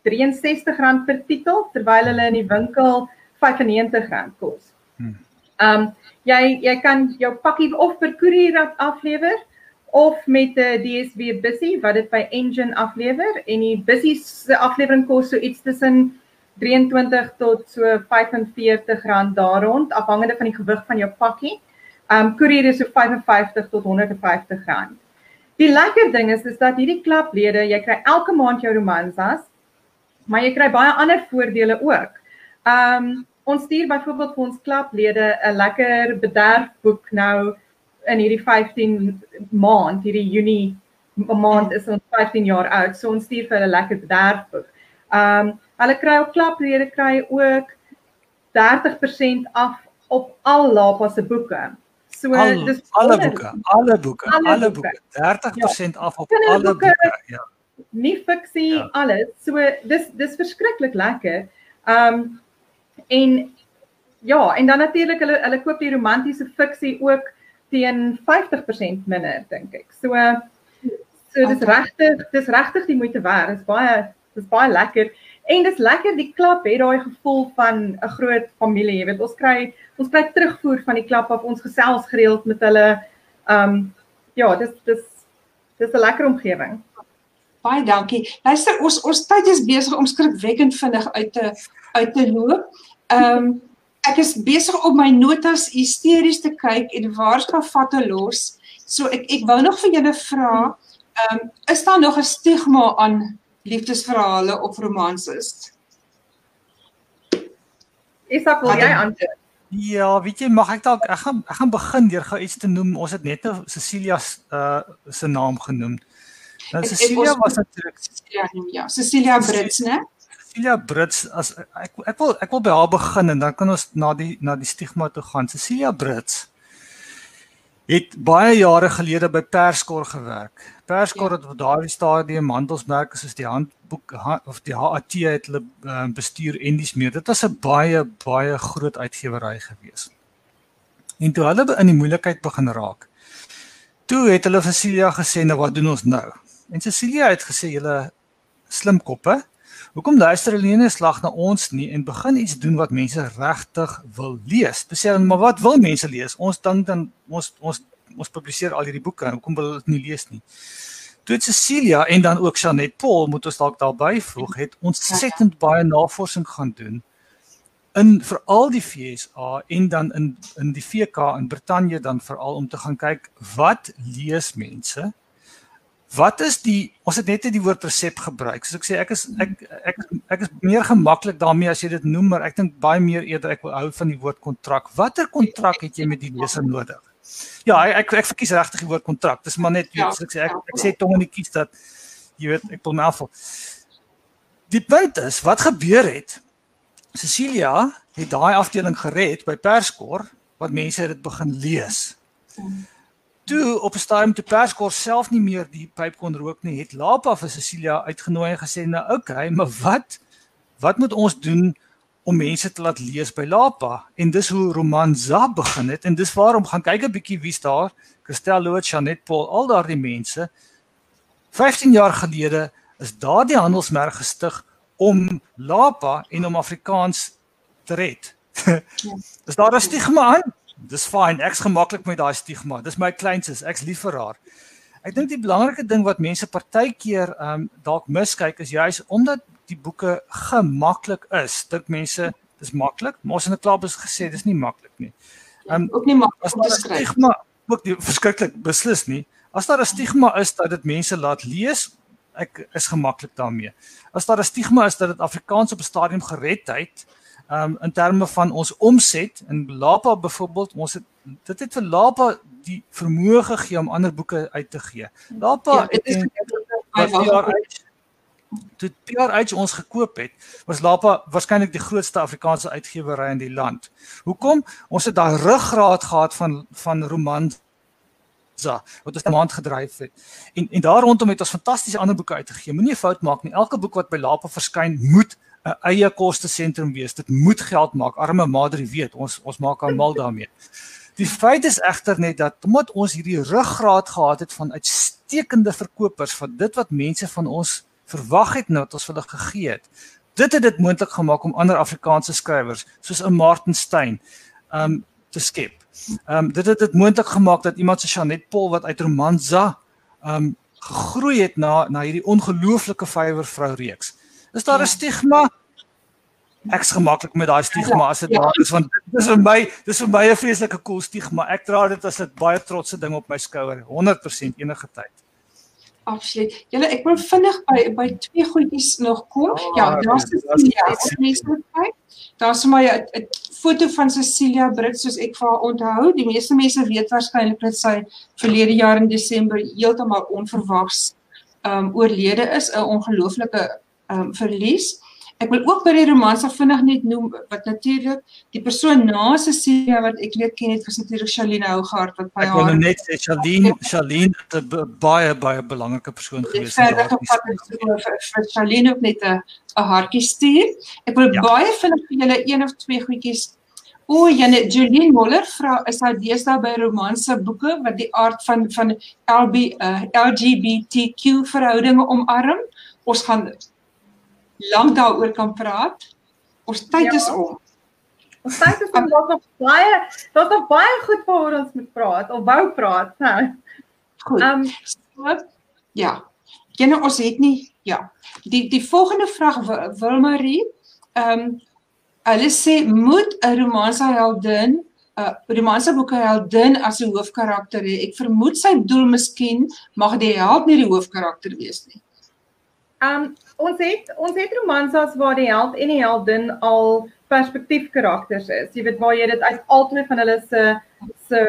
R63 per titel terwyl hulle in die winkel R95 kos. Hmm. Um jy jy kan jou pakkie of per koerier aflewer of met 'n DSB bussie wat dit by Engine aflewer en die bussie se aflewering kos so iets tussen 23 tot so R45 daar rond afhangende van die gewig van jou pakkie. Um koerier is so 55 tot R150. Die lekker ding is is dat hierdie klublede, jy kry elke maand jou romansas, maar jy kry baie ander voordele ook. Um ons stuur byvoorbeeld vir ons klublede 'n lekker bederfboek nou in hierdie 15 maand, hierdie Junie maand is ons 15 jaar oud, so ons stuur vir hulle lekker bederfboek. Um hulle kry ook klublede kry ook 30% af op al Lapa se boeke. So al, dis alle boeke, alle boeke, alle boeke. 30% ja. af op alle boeke. Ja. Nie fiksie, ja. alles. So dis dis verskriklik lekker. Um en ja, en dan natuurlik hulle hulle koop die romantiese fiksie ook teen 50% minder dink ek. So so dis regtig, dis regtig die moeite werd. Dis baie dis baie lekker. En dis lekker die klap het daai gevoel van 'n groot familie, jy weet, ons kry ons kry terugvoer van die klap af ons gesels gereeld met hulle. Um ja, dis dis dis 'n lekker omgewing. Baie dankie. Luister, ons ons tyd is besig om skrikwekkend vinnig uit te uit te loop. Um ek is besig op my notas hysteries te kyk en waar ska vatte los. So ek ek wou nog vir julle vra Ehm um, is daar nog 'n stigma aan liefdesverhale of romanses? Isak, wil jy antwoord? Ja, weet jy, mag ek dalk ek gaan ek gaan begin deur gou iets te noem. Ons het net nou Cecilia uh se naam genoem. Nou Cecilia was natuurlik Cecilia, ja, Cecilia Brits, né? Cecilia Brits as ek ek wil ek wil by haar begin en dan kan ons na die na die stigma toe gaan. Cecilia Brits het baie jare gelede by Perskor gewerk. Perskor ja. het op daardie stadium handelsmerke soos die handboek of die HAT het hulle uh, bestuur en dis meer. Dit was 'n baie baie groot uitgewery gewees. En toe hulle in die moeilikheid begin raak. Toe het hulle vir Cecilia gesê, "Nou wat doen ons nou?" En Cecilia het gesê, "Julle slim koppe, Hoekom luister hulle nie 'n slag na ons nie en begin iets doen wat mense regtig wil lees? Sê maar wat wil mense lees? Ons dink dan ons ons ons publiseer al hierdie boeke. Hoekom wil hulle dit nie lees nie? Toe het Cecilia en dan ook Janet Paul moet ons dalk daarby voeg het ontsettend baie navorsing gaan doen in veral die FSA en dan in in die VK in Brittanje dan veral om te gaan kyk wat lees mense Wat is die ons het net die woord resep gebruik. Soos ek sê ek is ek ek ek is meer gemaklik daarmee as jy dit noem, maar ek dink baie meer eerder ek wil hou van die woord kontrak. Watter kontrak het jy met die leser nodig? Ja, ek ek, verkies regtig die woord kontrak. Dis maar net weet, soos ek sê ek, ek sê tong in die kies dat jy weet ek wil my afval. Die punt is, wat gebeur het? Cecilia het daai afdeling gered by Perskor wat mense dit begin lees. Toe op 'n stadium te perskor self nie meer die pyp kon rook nie, het Lapa vir Cecilia uitgenooi en gesê nou okay, maar wat wat moet ons doen om mense te laat lees by Lapa? En dis hoe Romanza begin het en dis waarom gaan kyk 'n bietjie wie's daar, Christel Loot, Janet Paul, al daardie mense. 15 jaar gelede is daardie handelsmerk gestig om Lapa en om Afrikaans te red. Ja. is daar 'n stigma aan? Dis fyn. Ek's gemaklik met daai stigma. Dis my kleinsus. Ek's lief vir haar. Ek dink die belangrike ding wat mense partykeer ehm um, dalk miskyk is juis omdat die boeke gemaklik is. Dink mense dis maklik, maar ons in 'n klub is gesê dis nie maklik nie. Ehm um, ook nie maklik om te skryf. Stigma ook nie verskriklik beslis nie. As daar 'n stigma is dat dit mense laat lees, ek is gemaklik daarmee. As daar 'n stigma is dat dit Afrikaans op 'n stadium gered het, um, in terme van ons omset in Lapa byvoorbeeld ons het dit het vir Lapa die vermoë gegee om ander boeke uit te gee. Lapa ja, het in toe PRH ons gekoop het, was Lapa waarskynlik die grootste Afrikaanse uitgewery in die land. Hoekom? Ons het daai ruggraat gehad van van romans wat ons 'n maand gedryf het. En en daar rondom het ons fantastiese ander boeke uitgegee. Moenie 'n fout maak nie. Elke boek wat by Lapa verskyn, moet 'n eie koste sentrum wees. Dit moet geld maak. Arme Madri weet, ons ons maak aan mal daarmee. Die feit is egter net dat omdat ons hierdie ruggraat gehad het van uitstekende verkopers van dit wat mense van ons verwag het nou wat ons vir hulle gegee het. Dit het dit moontlik gemaak om ander Afrikaanse skrywers soos 'n Martin Stein um te skep. Um dit het dit moontlik gemaak dat iemand soos Janet Paul wat uit Romanza um gegroei het na na hierdie ongelooflike vywervrou reeks. Is daar 'n ja. stigma? Ek's gemaklik met daai stigma as dit ja. daar is want dit is vir my dis vir my 'n vreeslike cool stigma. Ek dra dit as 'n baie trotse ding op my skouer 100% enige tyd. Absoluut. Julle ek wil vinnig by by twee goedjies nog kom. Oh, ja, daar's Cecilia. Daar's my 'n foto van Cecilia Brits soos ek vir haar onthou. Die meeste mense weet waarskynlik dat sy verlede jaar in Desember heeltemal onverwags um oorlede is, 'n ongelooflike um, verlies. Ek wil ook by die romans af vinnig net noem wat natuurlik die persoon na Cecilia wat ek leer ken het was natuurlik Shaline Hougaard wat by haar Ek wil net sê Shaline Shaline het 'n baie baie belangrike persoon gewees in daardie vir Shaline ook net 'n 'n hartjie stuur. Ek wil ja. baie vinnig vir julle een of twee goedjies O, Jane Julian Moller vra is hy deesdae by romanse boeke wat die aard van van LB uh, LGBTQ verhoudinge omarm. Ons gaan lank daaroor kan praat. Ons tyd ja. is om. Ons tyd is om daar's nog baie daar's nog baie goed waaroor ons moet praat of wou praat, hè. Goed. Ehm um, so, ja. Gene ons het nie ja. Die die volgende vraag Wilmarie, ehm um, hulle sê moet 'n romanse heldin uh romanse boeke heldin as 'n hoofkarakter hê. Ek vermoed sy bedoel miskien mag die held nie die hoofkarakter wees nie. Um ons het ons het romansas waar die held en die heldin al perspektief karakters is. Jy weet waar jy dit uit albei van hulle se se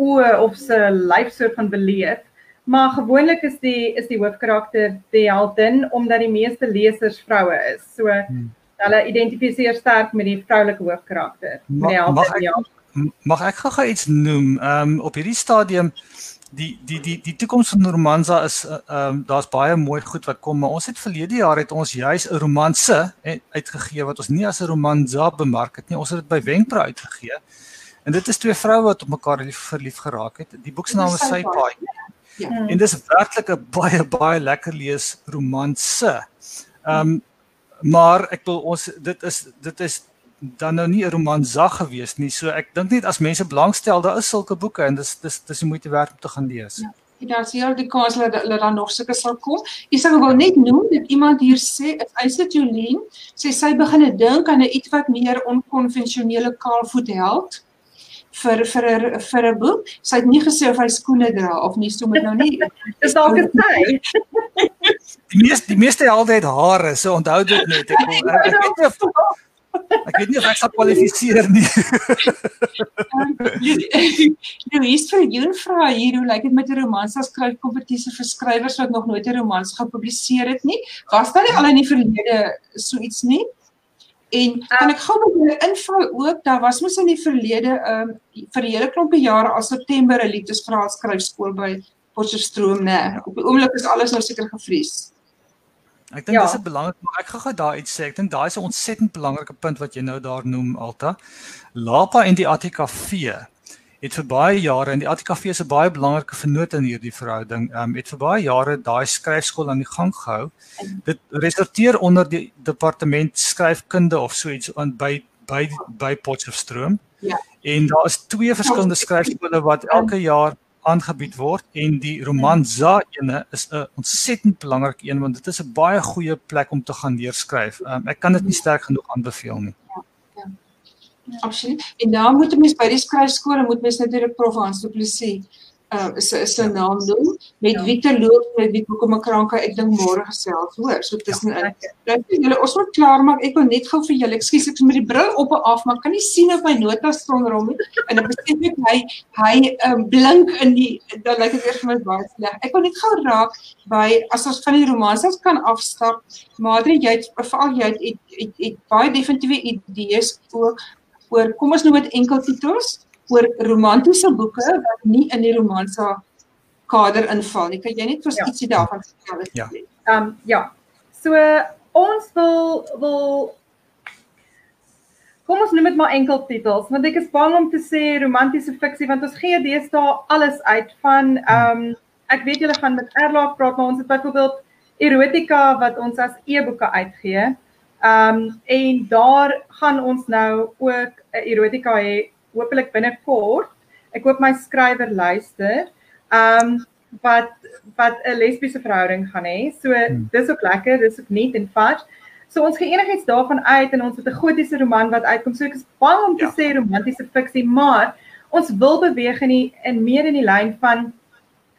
oë of se lyf soort van beleef. Maar gewoonlik is die is die hoofkarakter die heldin omdat die meeste lesers vroue is. So hmm hulle identifiseer sterk met die vroulike hoofkarakter. Mag, mag ek mag ek gou iets noem? Ehm um, op hierdie stadium die die die die toekoms van Romanza is ehm um, daar's baie mooi goed wat kom, maar ons het verlede jaar het ons juis 'n romanse uitgegee wat ons nie as 'n romanza bemark het nie. Ons het dit by Wenkpro uitgegee. En dit is twee vroue wat op mekaar lief verlief geraak het. Die boek se naam is Sypaai. Ja. En dis werklik 'n baie baie lekker lees romanse. Ehm um, maar ek wil ons dit is dit is dan nou nie 'n romansag gewees nie. So ek dink net as mense belangstel, daar is sulke boeke en dis dis dis moeite werd om te gaan lees. Ja. En daar is hier die kans dat hulle dan nog sulke sal kom. Ek sê gou net noem dat iemand hier sê, is dit Jolien, sê sy begine dink aan 'n iets wat meer onkonvensionele kaalvoet held vir vir vir 'n boek. Sy het nie gesê of hy skoene dra of nie, so moet nou nie. Dis dalk 'n sy. Die meeste die meeste helde het hare, so onthou dit net. Ek, ek, ek weet nie of ek weet nie of ek sal kwalifiseer nie. Nou is vir jou vra hier hoe lyk dit met 'n romans as skryf kompetisie vir skrywers wat nog nooit 'n romans gepubliseer het nie? Was daar nie al in die verlede so iets nie? En kan ek gou met julle inval ook, daar was mos in die verlede um vir 'n hele klompie jare al September 'n liefdesverhaal skryfskool by Potchefstroom, né? Op die oomblik is alles nou seker gevries. Ek dink ja. dis 'n belangrik maar ek gaan gou daar iets sê. Ek dink daai is 'n ontsettend belangrike punt wat jy nou daar noem Alta. Lapa en die ATKV het vir baie jare en die ATKV is 'n baie belangrike vennoot in hierdie verhouding. Ehm um, het vir baie jare daai skryfskool aan die gang gehou. Dit resorteer onder die departement skryfkunde of so iets aan by by by Potchefstroom. Ja. En daar is twee verskillende skryfskole wat elke jaar aangebied word en die Romanza ene is 'n ontsettend belangrike een want dit is 'n baie goeie plek om te gaan leerskryf. Um, ek kan dit nie sterk genoeg aanbeveel nie. Ja. Absoluut. En dan moet mens by die skryfskole moet mens natuurlik Prof Hans Du Plessis uh is is 'n naam doen met ja. wie te loop met wie kom 'n kranke ek dink môre gesels hoor so tussenin. Ja, julle ons moet klaar maak. Ek wil net gou vir julle ekskuus ek met die bril op en af maar kan nie sien of my notas staan rond nie. En dan besef ek hy hy um, blink in die dan lyk dit weer vir my baie sleg. Ek wil net gou raak by as ons van die romanses kan afstap. Madre jy veral jy het, het, het, het baie definitiewe idees ook oor kom ons noem dit enkel titels oor romantiese boeke wat nie in die romansa kader inval nie. Kan jy net vir ja. ietsie daarvan vertel? Ja. Ehm um, ja. So ons wil wil Kom ons noem dit maar enkel titels want ek is bang om te sê romantiese fiksie want ons gee deesdae alles uit van ehm um, ek weet julle gaan met Erlaag praat maar ons het byvoorbeeld erotika wat ons as e-boeke uitgee. Ehm um, en daar gaan ons nou ook 'n erotika hê hopelik binnekort. Ek hoop my skrywer luister. Ehm um, wat wat 'n lesbiese verhouding gaan hê. So hmm. dis ook lekker, dis ook nuut en vars. So ons gee enigiets daarvan uit en ons het 'n gotiese roman wat uitkom. So ek is bang om te ja. sê romantiese fiksie, maar ons wil beweeg in die in meer in die lyn van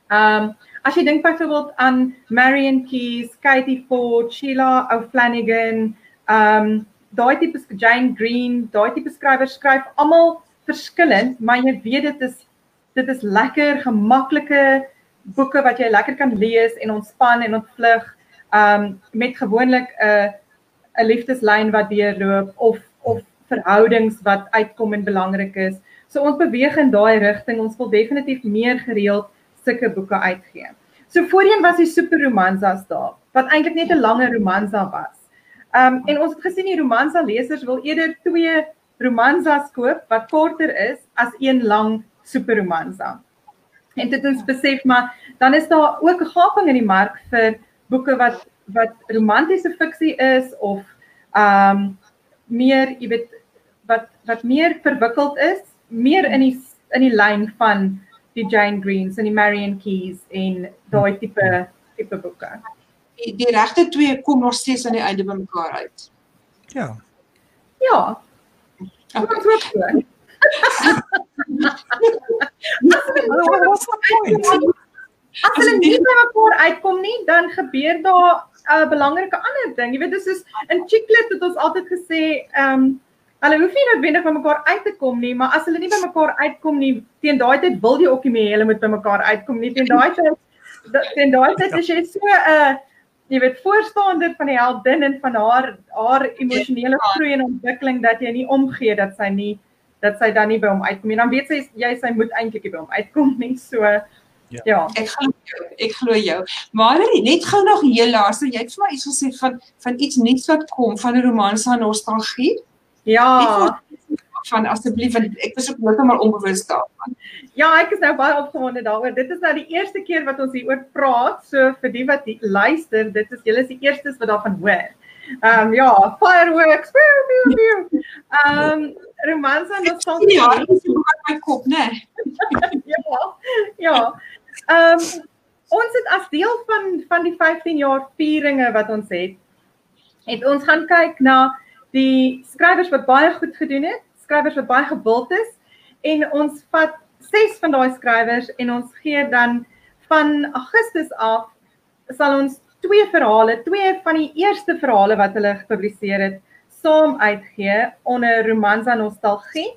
ehm um, as jy dink byvoorbeeld aan Marion Keyes, Katie Ford, Sheila O'Flanagan, Ehm um, daai tipe Jane Green, daai tipe skrywers skryf almal verskillend, maar jy weet dit is dit is lekker gemaklike boeke wat jy lekker kan lees en ontspan en ontvlug. Um, met gewoonlik 'n uh, 'n liefdeslyn wat deurloop of of verhoudings wat uitkom en belangrik is. So ons beweeg in daai rigting. Ons wil definitief meer gereeld sulke boeke uitgee. So voorheen was die superromansas daar wat eintlik net 'n langer romansa was. Um, en ons het gesien die romansa lesers wil eerder twee romansas koop wat korter is as een lang superromansa. En dit ons besef maar dan is daar ook 'n gaping in die mark vir boeke wat wat romantiese fiksie is of ehm um, meer, jy weet, wat wat meer verwikkeld is, meer in die in die lyn van die Jane Greens en die Marion Keys en daai tipe tipe boeke die, die regte twee kom nog steeds aan die einde by mekaar uit. Ja. Ja. Okay. As hulle nie by mekaar uitkom nie, dan gebeur daar 'n uh, belangrike ander ding. Jy weet, dis soos in Chiclet het ons altyd gesê, ehm um, hulle hoef nie noodwendig by mekaar uit te kom nie, maar as hulle nie by mekaar uitkom nie, teen daai tyd wil jy ook nie meer hulle moet by mekaar uitkom nie. Teen daai tyd teen daai tyd is jy so 'n uh, jy weet voorstander van die heldin en van haar haar emosionele ja. groei en ontwikkeling dat jy nie omgee dat sy nie dat sy dan nie by hom uitkom nie. Dan weet sy jy sy moet eintlik by hom uitkom nie. So Ja. ja. Ek glo jou. Ek glo jou. Maar net gou nog heel laaste, jy het vir my iets gesê van van iets nuuts wat kom van 'n romanse nostalgie. Ja. Van asseblief want ek was ook heeltemal onbewus daarvan. Ja, ek is nou baie opgewonde daaroor. Dit is nou die eerste keer wat ons hieroor praat. So vir die wat die luister, dit is julle is die eerstes wat daarvan hoor. Ehm um, ja, fireworks. Ehm um, romanse nostalgie. Ja, dit is ook my kop, né? ja. Ja. Ehm um, ons het as deel van van die 15 jaar vieringe wat ons het, het ons gaan kyk na die skrywers wat baie goed gedoen het, skrywers wat baie gewild is en ons vat ses van daai skrywers en ons gee dan van Augustus af sal ons twee verhale, twee van die eerste verhale wat hulle gepubliseer het, saam uitgee onder Romanza Nostalgie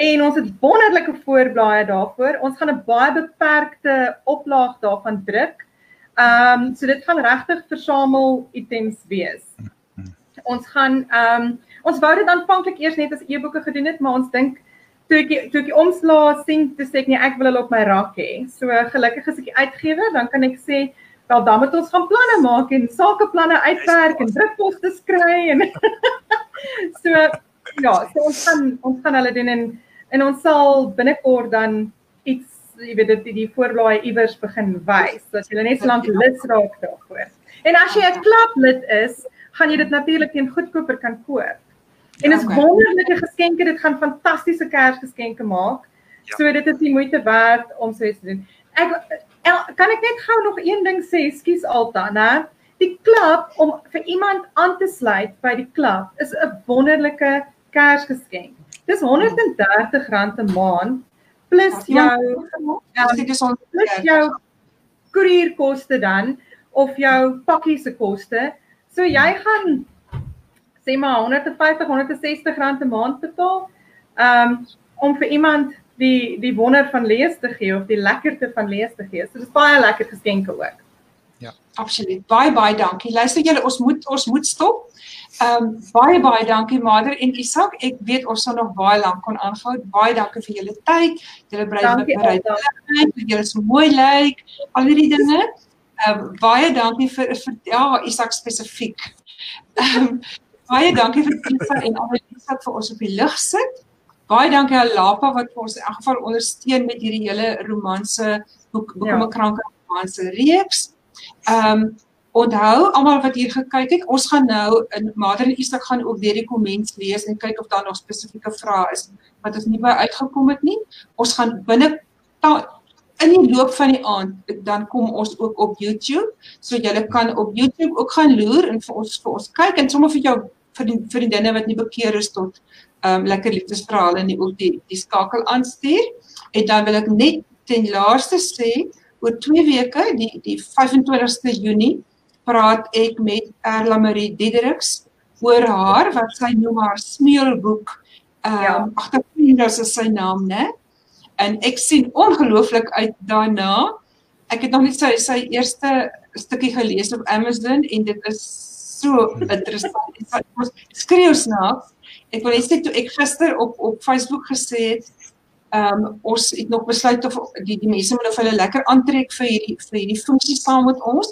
En ons het wonderlike voorblaaie daarvoor. Ons gaan 'n baie beperkte oplaag daarvan druk. Ehm um, so dit gaan regtig versamel items wees. Ons gaan ehm um, ons wou dit aanvanklik eers net as e-boeke gedoen het, maar ons dink toe ek toe ek die omslag sien, toe sê ek nee, ek wil hulle op my rak hê. So gelukkig as ek die uitgewer, dan kan ek sê wel dan moet ons gaan planne maak en sakeplanne uitwerk en drukposte skry en so ja, so ons gaan ons gaan hulle doen en en ons sal binnekort dan iets jy weet dit die voorblaai iewers begin wys dat jy net so lank lid raak daarvoor. En as jy 'n klub lid is, gaan jy dit natuurlik teen goedkoper kan koop. En is okay. wonderlike geskenke, dit gaan fantastiese Kersgeskenke maak. Ja. So dit is die moeite werd om so iets te doen. Ek kan ek net gou nog een ding sê, skus Alta, né? Die klub om vir iemand aan te sluit by die klub is 'n wonderlike Kersgeskenk. Dis R130 'n maand plus jou ja, dit is ons plus jou koerierkoste dan of jou pakkie se koste. So jy gaan sê maar 150 160 rand 'n maand betaal. Um om vir iemand die die wonder van lees te gee of die lekkerte van lees te gee. So dis baie lekker geskenke ook. Ja, absoluut. Baie baie dankie. Luister julle, ons moet ons moet stop. Ehm um, baie baie dankie Mader en Isak. Ek weet ons sal nog baie lank kon aanhou. Baie dankie vir julle tyd. Julle bereid bereid julle so mooi lyk. Al hierdie dinge. Ehm um, baie dankie vir vir ja Isak spesifiek. Ehm um, baie dankie vir Isak en al die Isak vir ons op die lig sit. Baie dankie aan Lapa wat vir ons in elk geval ondersteun met hierdie hele romanse boek om 'n kranke romanse reeks. Ehm um, Onthou almal wat hier gekyk het, ons gaan nou in Mader en Isak gaan ook weer die komments lees en kyk of daar nog spesifieke vrae is wat ons nie by uitgekom het nie. Ons gaan binne in die loop van die aand dan kom ons ook op YouTube. So julle kan op YouTube ook gaan loer en vir ons vir ons kyk en sommer vir jou die vriendinne wat nie bekeer is tot ehm um, lekker liefdesverhale en ook die die skakel aanstuur. En dan wil ek net ten laaste sê oor 2 weke die die 25ste Junie praat ek met Erla Marie Diedericks oor haar wat sy noem haar smeelboek. Ehm um, ja. agterpindas is sy naam, né? En ek sien ongelooflik uit daarna. Ek het nog net sy sy eerste stukkie gelees op Amazon en dit is so interessant. Ek skreeu snaaks. Ek wil net sê toe ek gister op op Facebook gesê het ehm um, ons het nog besluit of die die mense moet hulle lekker aantrek vir hierdie vir hierdie funksie saam met ons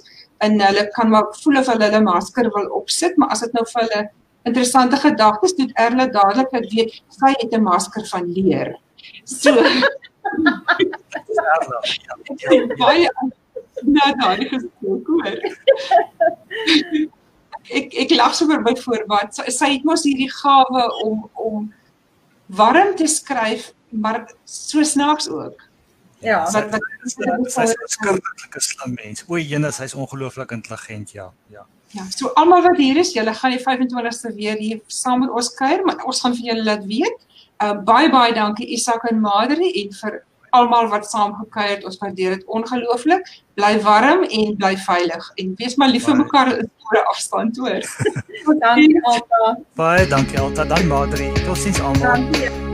en hulle kan maar voel of hulle hulle masker wil opsit, maar as dit nou vir hulle interessante gedagtes doen, Erle dadelik ek weet sy het 'n masker van leer. So baie nou daai gespreek hoor. Ek ek lag sommer by voorbaat. Sy, sy het mos hierdie gawe om om warm te skryf, maar so snaaks ook. Ja. Wat wat sy's 'n skrikkelike slim mens. O, jene, sy's ongelooflik intelligent, ja. Ja. Ja, so almal wat hier is, julle gaan die 25ste weer hier saam met ons kuier, maar ons gaan vir julle laat weet Uh baie baie dankie Isak en Madri en vir almal wat saam gekuier het. Ons waardeer dit ongelooflik. Bly warm en bly veilig en wees maar lief vir mekaar in oor afstand hoor. dankie Alta. Baie dankie Alta. Dan Madri. Totsiens almal. Dankie.